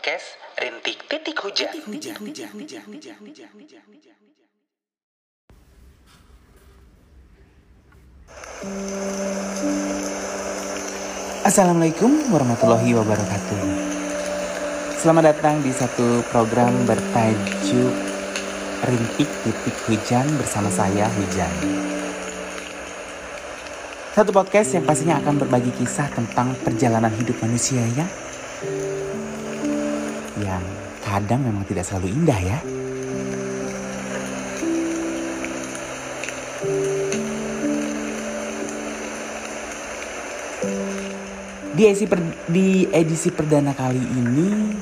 podcast Rintik Titik Hujan. Assalamualaikum warahmatullahi wabarakatuh. Selamat datang di satu program bertajuk Rintik Titik Hujan bersama saya Hujan. Satu podcast yang pastinya akan berbagi kisah tentang perjalanan hidup manusia ya. Yang kadang memang tidak selalu indah ya. Di edisi, per, di edisi perdana kali ini,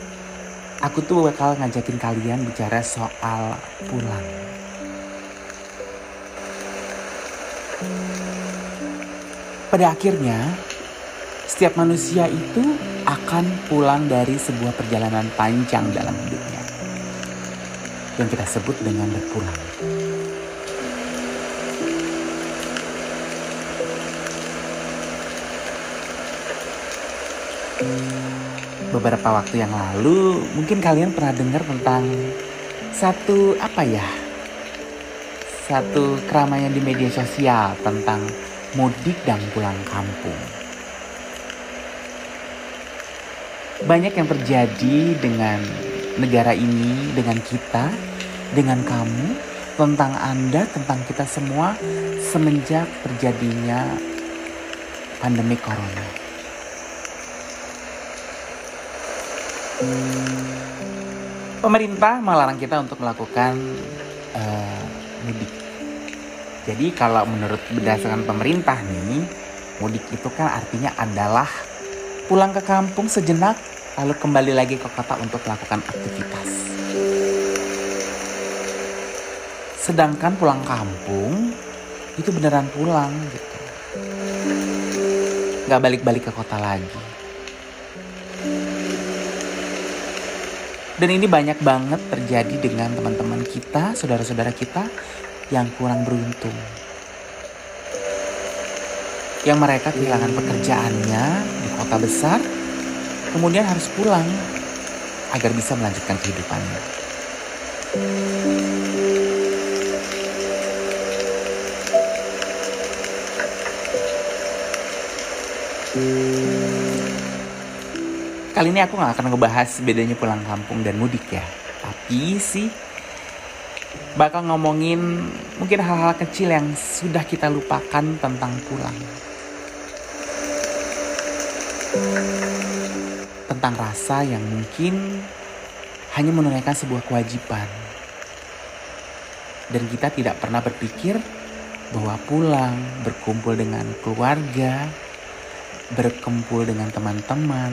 aku tuh bakal ngajakin kalian bicara soal pulang. Pada akhirnya, setiap manusia itu akan pulang dari sebuah perjalanan panjang dalam hidupnya. Yang kita sebut dengan berpulang. Beberapa waktu yang lalu, mungkin kalian pernah dengar tentang satu apa ya? Satu keramaian di media sosial tentang mudik dan pulang kampung. Banyak yang terjadi dengan negara ini, dengan kita, dengan kamu, tentang Anda, tentang kita semua semenjak terjadinya pandemi corona. Pemerintah melarang kita untuk melakukan uh, mudik. Jadi kalau menurut berdasarkan pemerintah nih, mudik itu kan artinya adalah pulang ke kampung sejenak lalu kembali lagi ke kota untuk melakukan aktivitas. Sedangkan pulang kampung itu beneran pulang gitu. Gak balik-balik ke kota lagi. Dan ini banyak banget terjadi dengan teman-teman kita, saudara-saudara kita yang kurang beruntung. Yang mereka kehilangan pekerjaannya di kota besar, kemudian harus pulang agar bisa melanjutkan kehidupannya. Kali ini aku gak akan ngebahas bedanya pulang kampung dan mudik ya. Tapi sih bakal ngomongin mungkin hal-hal kecil yang sudah kita lupakan tentang pulang. Tentang rasa yang mungkin hanya menunaikan sebuah kewajiban. Dan kita tidak pernah berpikir bahwa pulang, berkumpul dengan keluarga, berkumpul dengan teman-teman,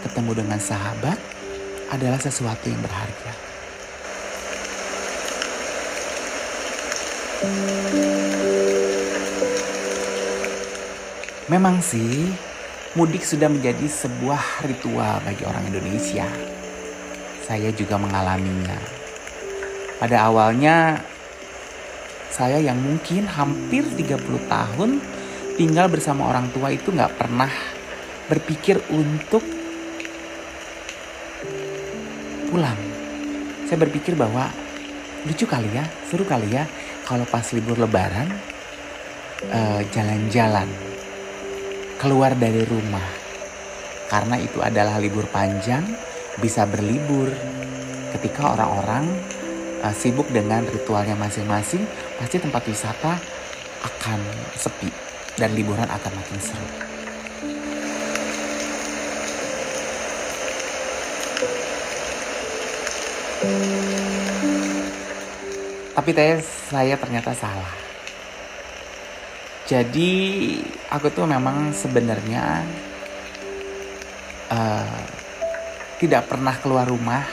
ketemu dengan sahabat adalah sesuatu yang berharga. Memang sih, mudik sudah menjadi sebuah ritual bagi orang Indonesia. Saya juga mengalaminya. Pada awalnya, saya yang mungkin hampir 30 tahun tinggal bersama orang tua itu nggak pernah berpikir untuk pulang. Saya berpikir bahwa lucu kali ya, seru kali ya kalau pas libur lebaran jalan-jalan uh, keluar dari rumah. Karena itu adalah libur panjang, bisa berlibur. Ketika orang-orang uh, sibuk dengan ritualnya masing-masing, pasti tempat wisata akan sepi dan liburan akan makin seru. Tapi saya ternyata salah. Jadi aku tuh memang sebenarnya uh, tidak pernah keluar rumah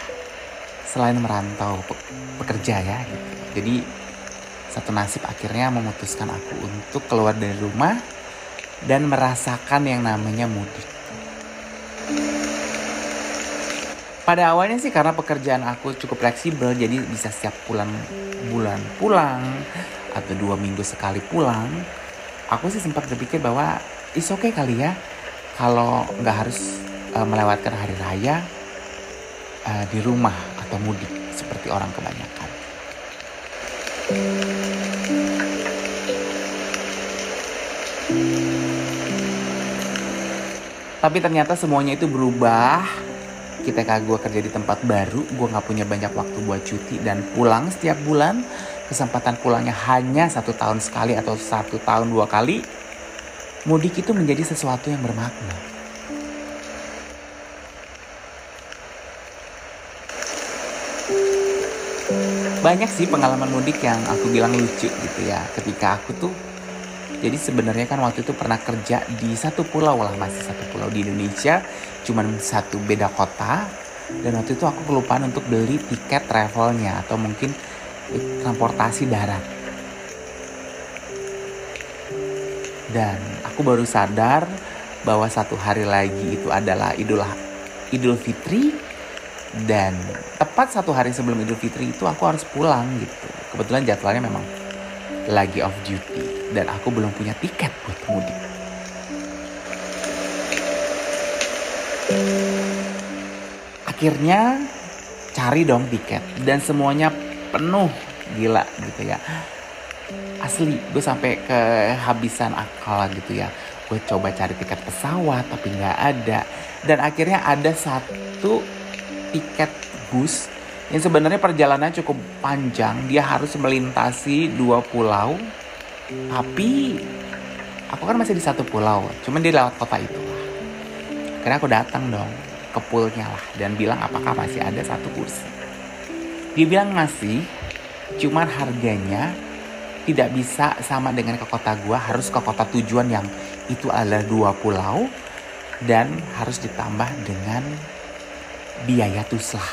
selain merantau pekerja ya gitu. Jadi satu nasib akhirnya memutuskan aku untuk keluar dari rumah dan merasakan yang namanya mudik. Pada awalnya sih karena pekerjaan aku cukup fleksibel jadi bisa setiap bulan bulan pulang atau dua minggu sekali pulang. Aku sih sempat berpikir bahwa is oke okay kali ya kalau nggak harus uh, melewatkan hari raya uh, di rumah atau mudik seperti orang kebanyakan. Tapi ternyata semuanya itu berubah ketika gue kerja di tempat baru, gue gak punya banyak waktu buat cuti dan pulang setiap bulan. Kesempatan pulangnya hanya satu tahun sekali atau satu tahun dua kali. Mudik itu menjadi sesuatu yang bermakna. Banyak sih pengalaman mudik yang aku bilang lucu gitu ya. Ketika aku tuh jadi sebenarnya kan waktu itu pernah kerja di satu pulau lah masih satu pulau di Indonesia, cuman satu beda kota. Dan waktu itu aku kelupaan untuk beli tiket travelnya atau mungkin transportasi darat. Dan aku baru sadar bahwa satu hari lagi itu adalah Idul Idul Fitri dan tepat satu hari sebelum Idul Fitri itu aku harus pulang gitu. Kebetulan jadwalnya memang lagi off duty dan aku belum punya tiket buat mudik. Akhirnya cari dong tiket dan semuanya penuh gila gitu ya. Asli gue sampai kehabisan akal gitu ya. Gue coba cari tiket pesawat tapi nggak ada dan akhirnya ada satu tiket bus yang sebenarnya perjalanannya cukup panjang. Dia harus melintasi dua pulau. Tapi aku kan masih di satu pulau. Cuman dia lewat kota itu lah. Karena aku datang dong ke poolnya lah dan bilang apakah masih ada satu kursi. Dia bilang masih, cuman harganya tidak bisa sama dengan ke kota gua, harus ke kota tujuan yang itu adalah dua pulau dan harus ditambah dengan biaya tuslah.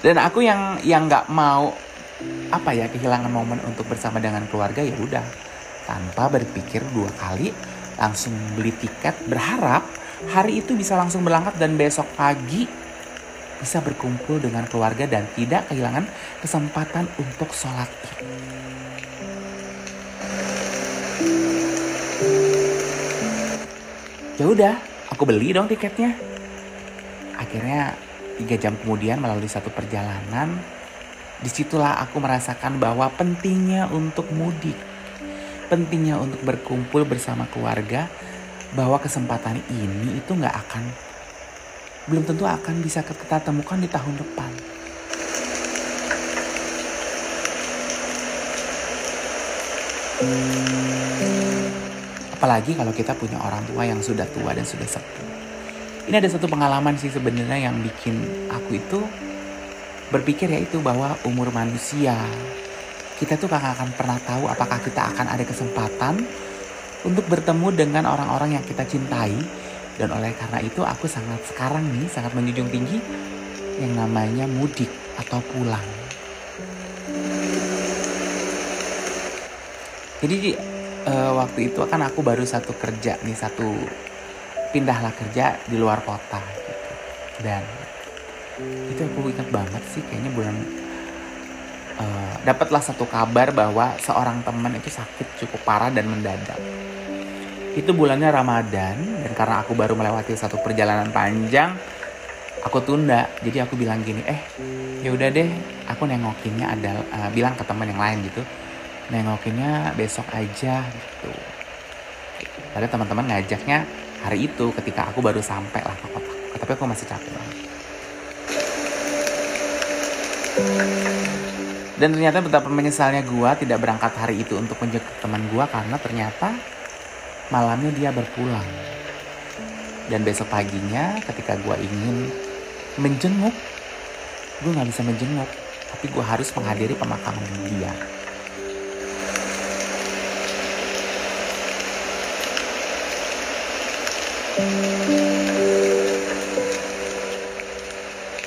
Dan aku yang yang nggak mau apa ya kehilangan momen untuk bersama dengan keluarga ya udah tanpa berpikir dua kali langsung beli tiket berharap hari itu bisa langsung berangkat dan besok pagi bisa berkumpul dengan keluarga dan tidak kehilangan kesempatan untuk sholat id. Ya udah, aku beli dong tiketnya. Akhirnya Tiga jam kemudian melalui satu perjalanan, di situlah aku merasakan bahwa pentingnya untuk mudik. Pentingnya untuk berkumpul bersama keluarga, bahwa kesempatan ini itu nggak akan, belum tentu akan bisa kita temukan di tahun depan. Apalagi kalau kita punya orang tua yang sudah tua dan sudah sepuh ini ada satu pengalaman sih sebenarnya yang bikin aku itu berpikir ya itu bahwa umur manusia kita tuh gak akan pernah tahu apakah kita akan ada kesempatan untuk bertemu dengan orang-orang yang kita cintai dan oleh karena itu aku sangat sekarang nih sangat menjunjung tinggi yang namanya mudik atau pulang. Jadi uh, waktu itu kan aku baru satu kerja nih satu pindahlah kerja di luar kota gitu. dan itu aku ingat banget sih kayaknya bulan uh, dapatlah satu kabar bahwa seorang teman itu sakit cukup parah dan mendadak. Itu bulannya Ramadan dan karena aku baru melewati satu perjalanan panjang aku tunda. Jadi aku bilang gini eh ya udah deh aku nengokinnya ada uh, bilang ke teman yang lain gitu. Nengokinnya besok aja gitu. Ada teman-teman ngajaknya hari itu ketika aku baru sampai lah ke kota. Tapi aku masih capek. banget dan ternyata betapa menyesalnya gue tidak berangkat hari itu untuk menjemput teman gue karena ternyata malamnya dia berpulang. Dan besok paginya ketika gue ingin menjenguk gue nggak bisa menjenguk tapi gue harus menghadiri pemakaman dia.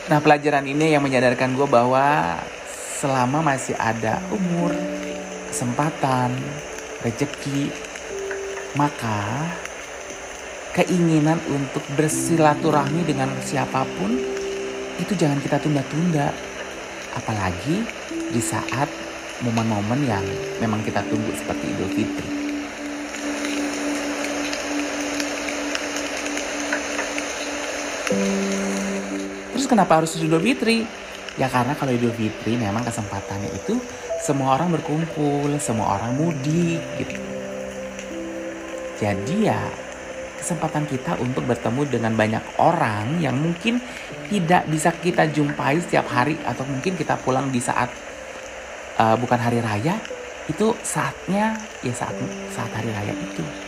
Nah pelajaran ini yang menyadarkan gue bahwa selama masih ada umur, kesempatan, rezeki, maka keinginan untuk bersilaturahmi dengan siapa pun itu jangan kita tunda-tunda. Apalagi di saat momen-momen yang memang kita tunggu seperti Idul Fitri. Terus kenapa harus Idul Fitri? Ya karena kalau Idul Fitri memang kesempatannya itu semua orang berkumpul, semua orang mudik gitu. Jadi ya kesempatan kita untuk bertemu dengan banyak orang yang mungkin tidak bisa kita jumpai setiap hari atau mungkin kita pulang di saat uh, bukan hari raya itu saatnya ya saat saat hari raya itu.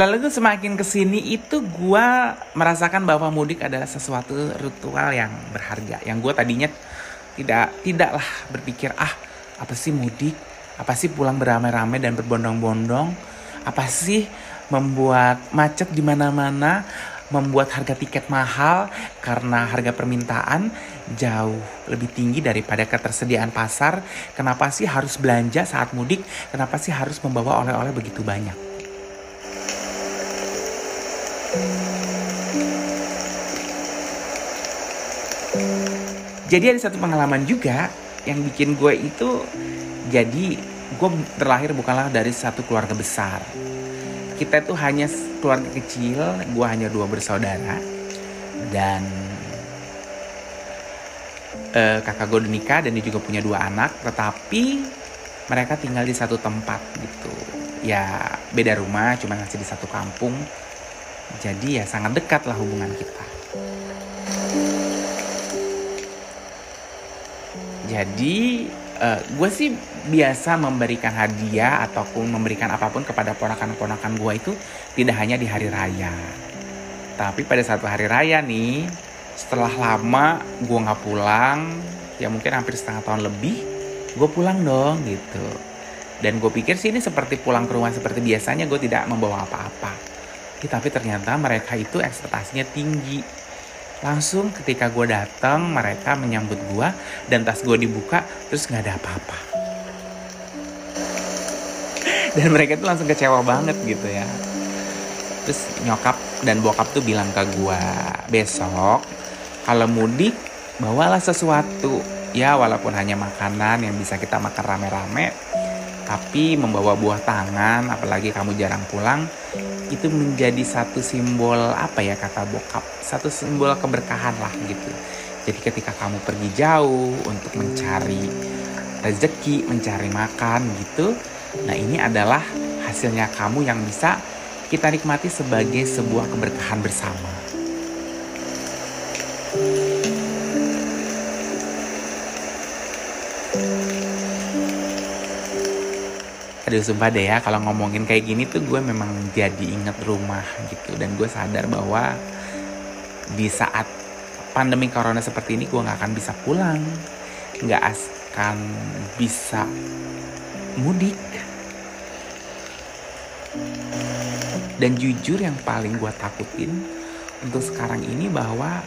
Lalu tuh semakin ke sini itu gue merasakan bahwa mudik adalah sesuatu ritual yang berharga. Yang gue tadinya tidak tidaklah berpikir ah apa sih mudik, apa sih pulang beramai-ramai dan berbondong-bondong, apa sih membuat macet di mana-mana, membuat harga tiket mahal karena harga permintaan jauh lebih tinggi daripada ketersediaan pasar. Kenapa sih harus belanja saat mudik? Kenapa sih harus membawa oleh-oleh begitu banyak? Jadi ada satu pengalaman juga yang bikin gue itu jadi gue terlahir bukanlah dari satu keluarga besar. Kita itu hanya keluarga kecil, gue hanya dua bersaudara dan uh, kakak gue udah nikah dan dia juga punya dua anak, tetapi mereka tinggal di satu tempat gitu. Ya beda rumah, cuma masih di satu kampung jadi ya sangat dekat lah hubungan kita. Jadi uh, gue sih biasa memberikan hadiah ataupun memberikan apa pun kepada ponakan-ponakan gue itu tidak hanya di hari raya. Tapi pada satu hari raya nih, setelah lama gue nggak pulang, ya mungkin hampir setengah tahun lebih, gue pulang dong gitu. Dan gue pikir sih ini seperti pulang ke rumah seperti biasanya, gue tidak membawa apa-apa tapi ternyata mereka itu ekspektasinya tinggi. Langsung ketika gue datang mereka menyambut gue dan tas gue dibuka terus nggak ada apa-apa. Dan mereka tuh langsung kecewa banget gitu ya. Terus nyokap dan bokap tuh bilang ke gue besok kalau mudik bawalah sesuatu. Ya walaupun hanya makanan yang bisa kita makan rame-rame tapi membawa buah tangan apalagi kamu jarang pulang itu menjadi satu simbol apa ya kata bokap? Satu simbol keberkahan lah gitu. Jadi ketika kamu pergi jauh untuk mencari rezeki mencari makan gitu nah ini adalah hasilnya kamu yang bisa kita nikmati sebagai sebuah keberkahan bersama aduh sumpah deh ya kalau ngomongin kayak gini tuh gue memang jadi inget rumah gitu. Dan gue sadar bahwa di saat pandemi corona seperti ini gue nggak akan bisa pulang. Nggak akan bisa mudik. Dan jujur yang paling gue takutin untuk sekarang ini bahwa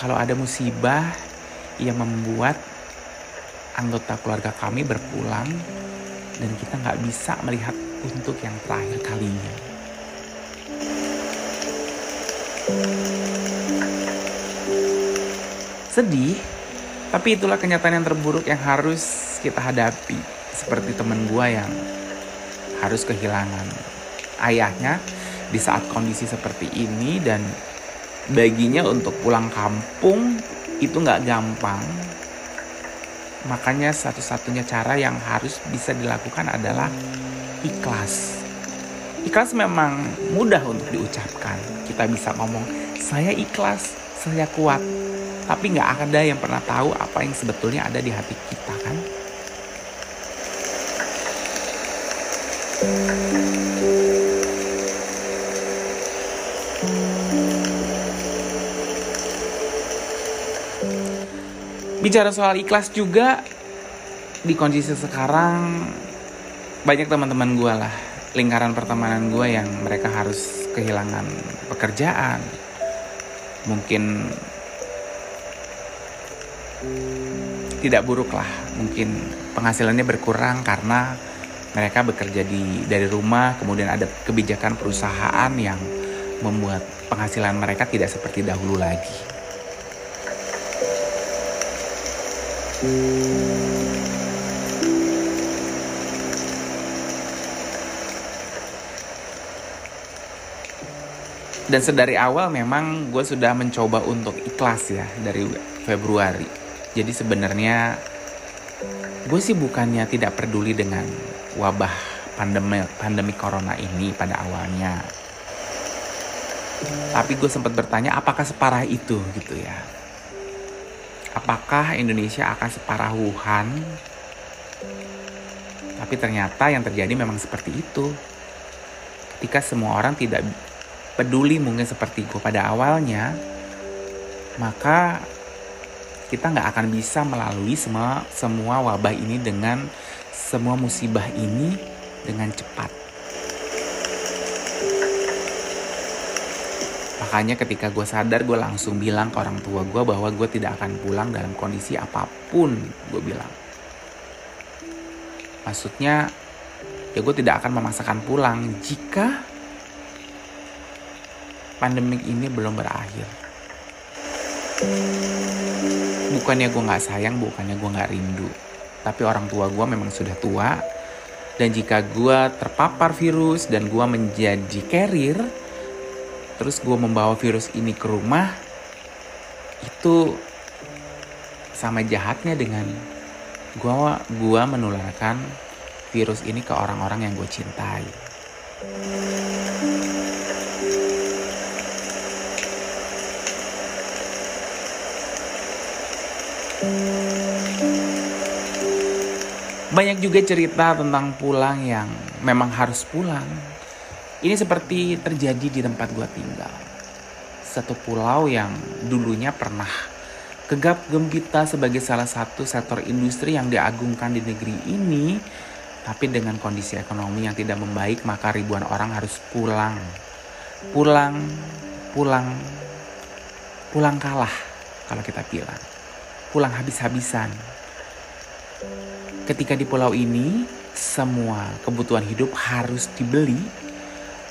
kalau ada musibah yang membuat anggota keluarga kami berpulang dan kita nggak bisa melihat untuk yang terakhir kalinya. Sedih, tapi itulah kenyataan yang terburuk yang harus kita hadapi. Seperti temen gue yang harus kehilangan ayahnya di saat kondisi seperti ini dan baginya untuk pulang kampung itu nggak gampang Makanya satu-satunya cara yang harus bisa dilakukan adalah ikhlas. Ikhlas memang mudah untuk diucapkan. Kita bisa ngomong, saya ikhlas, saya kuat. Tapi nggak ada yang pernah tahu apa yang sebetulnya ada di hati kita kan. Bicara soal ikhlas juga di kondisi sekarang banyak teman-teman gue lah lingkaran pertemanan gue yang mereka harus kehilangan pekerjaan. Mungkin tidak buruk lah mungkin penghasilannya berkurang karena mereka bekerja di dari rumah kemudian ada kebijakan perusahaan yang membuat penghasilan mereka tidak seperti dahulu lagi dan sedari awal memang gue sudah mencoba untuk ikhlas ya dari Februari. Jadi sebenarnya gue sih bukannya tidak peduli dengan wabah pandemi pandemi corona ini pada awalnya. Tapi gue sempat bertanya apakah separah itu gitu ya. Apakah Indonesia akan separah Wuhan? Tapi ternyata yang terjadi memang seperti itu. Ketika semua orang tidak peduli mungkin seperti gue pada awalnya, maka kita nggak akan bisa melalui semua semua wabah ini dengan semua musibah ini dengan cepat. Makanya ketika gue sadar gue langsung bilang ke orang tua gue bahwa gue tidak akan pulang dalam kondisi apa pun gue bilang. Maksudnya ya gue tidak akan memaksakan pulang jika pandemik ini belum berakhir. Bukannya gue gak sayang, bukannya gue gak rindu. Tapi orang tua gue memang sudah tua. Dan jika gue terpapar virus dan gue menjadi carrier, terus gue membawa virus ini ke rumah, itu sama jahatnya dengan gue gua menularkan virus ini ke orang-orang yang gue cintai. Banyak juga cerita tentang pulang yang memang harus pulang. Ini seperti terjadi di tempat gua tinggal. Satu pulau yang dulunya pernah gegap gempita sebagai salah satu sektor industri yang diagungkan di negeri ini, tapi dengan kondisi ekonomi yang tidak membaik maka ribuan orang harus pulang. Pulang, pulang, pulang kalah kalau kita bilang. Pulang habis-habisan Ketika di pulau ini semua kebutuhan hidup harus dibeli,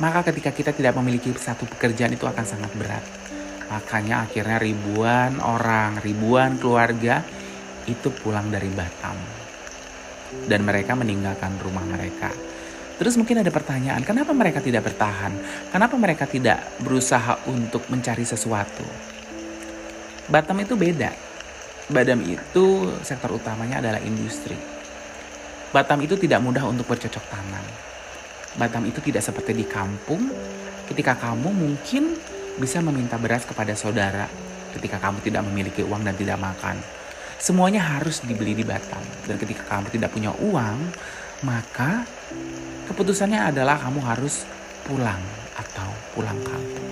maka ketika kita tidak memiliki satu pekerjaan itu akan sangat berat. Makanya akhirnya ribuan orang, ribuan keluarga itu pulang dari Batam. Dan mereka meninggalkan rumah mereka. Terus mungkin ada pertanyaan, kenapa mereka tidak bertahan? Kenapa mereka tidak berusaha untuk mencari sesuatu? Batam itu beda. Batam itu sektor utamanya adalah industri Batam itu tidak mudah untuk bercocok tanam. Batam itu tidak seperti di kampung. Ketika kamu mungkin bisa meminta beras kepada saudara ketika kamu tidak memiliki uang dan tidak makan. Semuanya harus dibeli di Batam. Dan ketika kamu tidak punya uang, maka keputusannya adalah kamu harus pulang atau pulang kampung.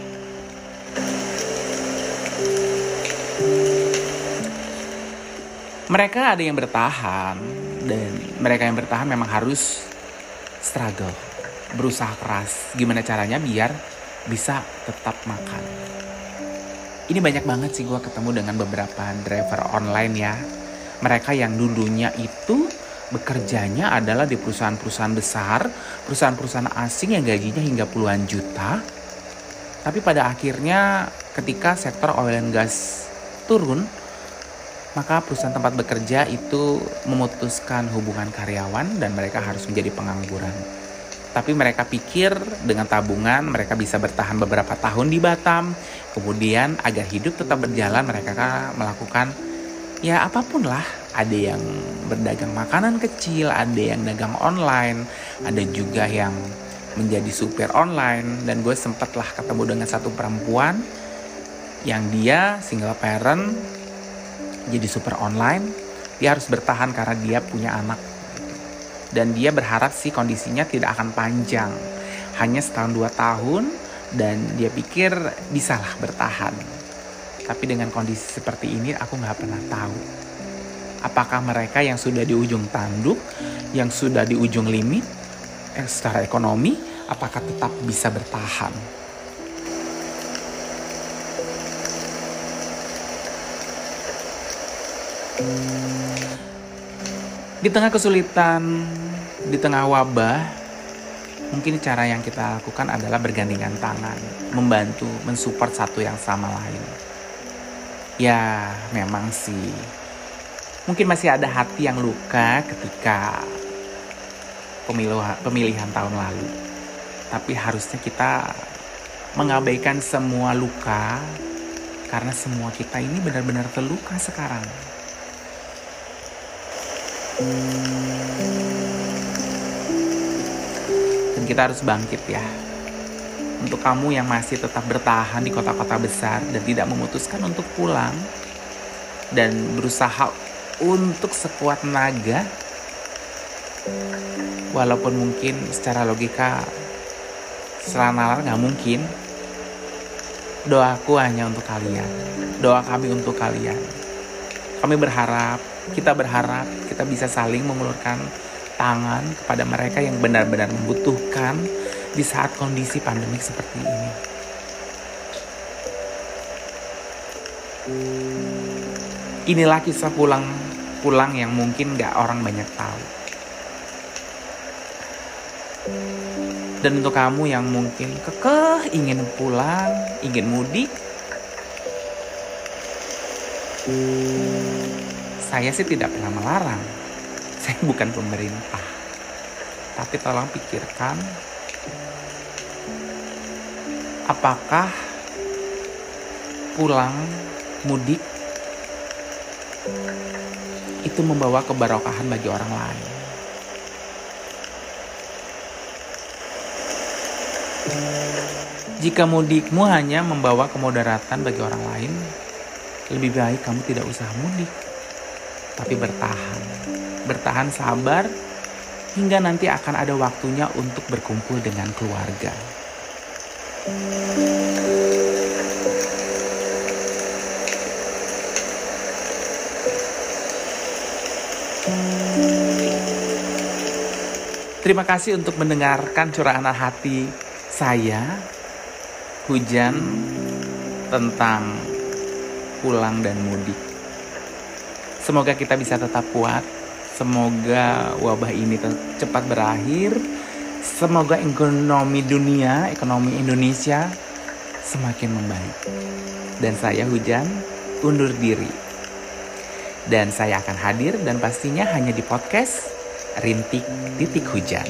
Mereka ada yang bertahan, dan mereka yang bertahan memang harus struggle berusaha keras. Gimana caranya biar bisa tetap makan. Ini banyak banget sih gue ketemu dengan beberapa driver online ya. Mereka yang dulunya itu bekerjanya adalah di perusahaan-perusahaan besar perusahaan-perusahaan asing yang gajinya hingga puluhan juta. Tapi pada akhirnya ketika sektor oil and gas turun maka perusahaan tempat bekerja itu memutuskan hubungan karyawan dan mereka harus menjadi pengangguran. Tapi mereka pikir dengan tabungan mereka bisa bertahan beberapa tahun di Batam. Kemudian agar hidup tetap berjalan mereka melakukan ya apa pun lah. Ada yang berdagang makanan kecil, ada yang dagang online, ada juga yang menjadi supir online. Dan gue sempatlah ketemu dengan satu perempuan yang dia single parent jadi super online dia harus bertahan karena dia punya anak dan dia berharap sih kondisinya tidak akan panjang. Hanya setahun dua tahun dan dia pikir bisalah bertahan. Tapi dengan kondisi seperti ini aku nggak pernah tahu. Apakah mereka yang sudah di ujung tanduk, yang sudah di ujung limit, eh, secara ekonomi, apakah tetap bisa bertahan? Di tengah kesulitan, di tengah wabah, mungkin cara yang kita lakukan adalah bergandengan tangan, membantu, mensupport satu yang sama lain. Ya, memang sih Mungkin masih ada hati yang luka ketika pemilihan, pemilihan tahun lalu. Tapi harusnya kita mengabaikan semua luka karena semua kita ini benar-benar terluka sekarang. Dan kita harus bangkit ya. Untuk kamu yang masih tetap bertahan di kota-kota besar dan tidak memutuskan untuk pulang dan berusaha untuk sekuat naga walaupun mungkin secara logika secara nalar nggak mungkin doaku hanya untuk kalian doa kami untuk kalian kami berharap kita berharap kita bisa saling mengulurkan tangan kepada mereka yang benar-benar membutuhkan di saat kondisi pandemik seperti ini. Inilah kisah pulang pulang yang mungkin gak orang banyak tahu. Dan untuk kamu yang mungkin kekeh ingin pulang, ingin mudik, saya sih tidak pernah melarang. Saya bukan pemerintah. Tapi tolong pikirkan apakah pulang mudik itu membawa kebarokahan bagi orang lain. Jika mudikmu hanya membawa kemudaratan bagi orang lain, lebih baik kamu tidak usah mudik, tapi bertahan. Bertahan sabar hingga nanti akan ada waktunya untuk berkumpul dengan keluarga. Terima kasih untuk mendengarkan curahan hati saya, hujan tentang pulang dan mudik. Semoga kita bisa tetap kuat. Semoga wabah ini cepat berakhir. Semoga ekonomi dunia, ekonomi Indonesia semakin membaik. Dan saya Hujan undur diri. Dan saya akan hadir dan pastinya hanya di podcast rintik titik hujan.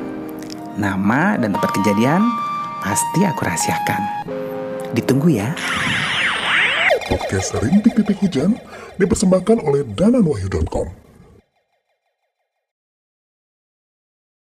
Nama dan tempat kejadian pasti aku rahasiakan. Ditunggu ya. Podcast Rintik Titik Hujan dipersembahkan oleh dananwahyu.com.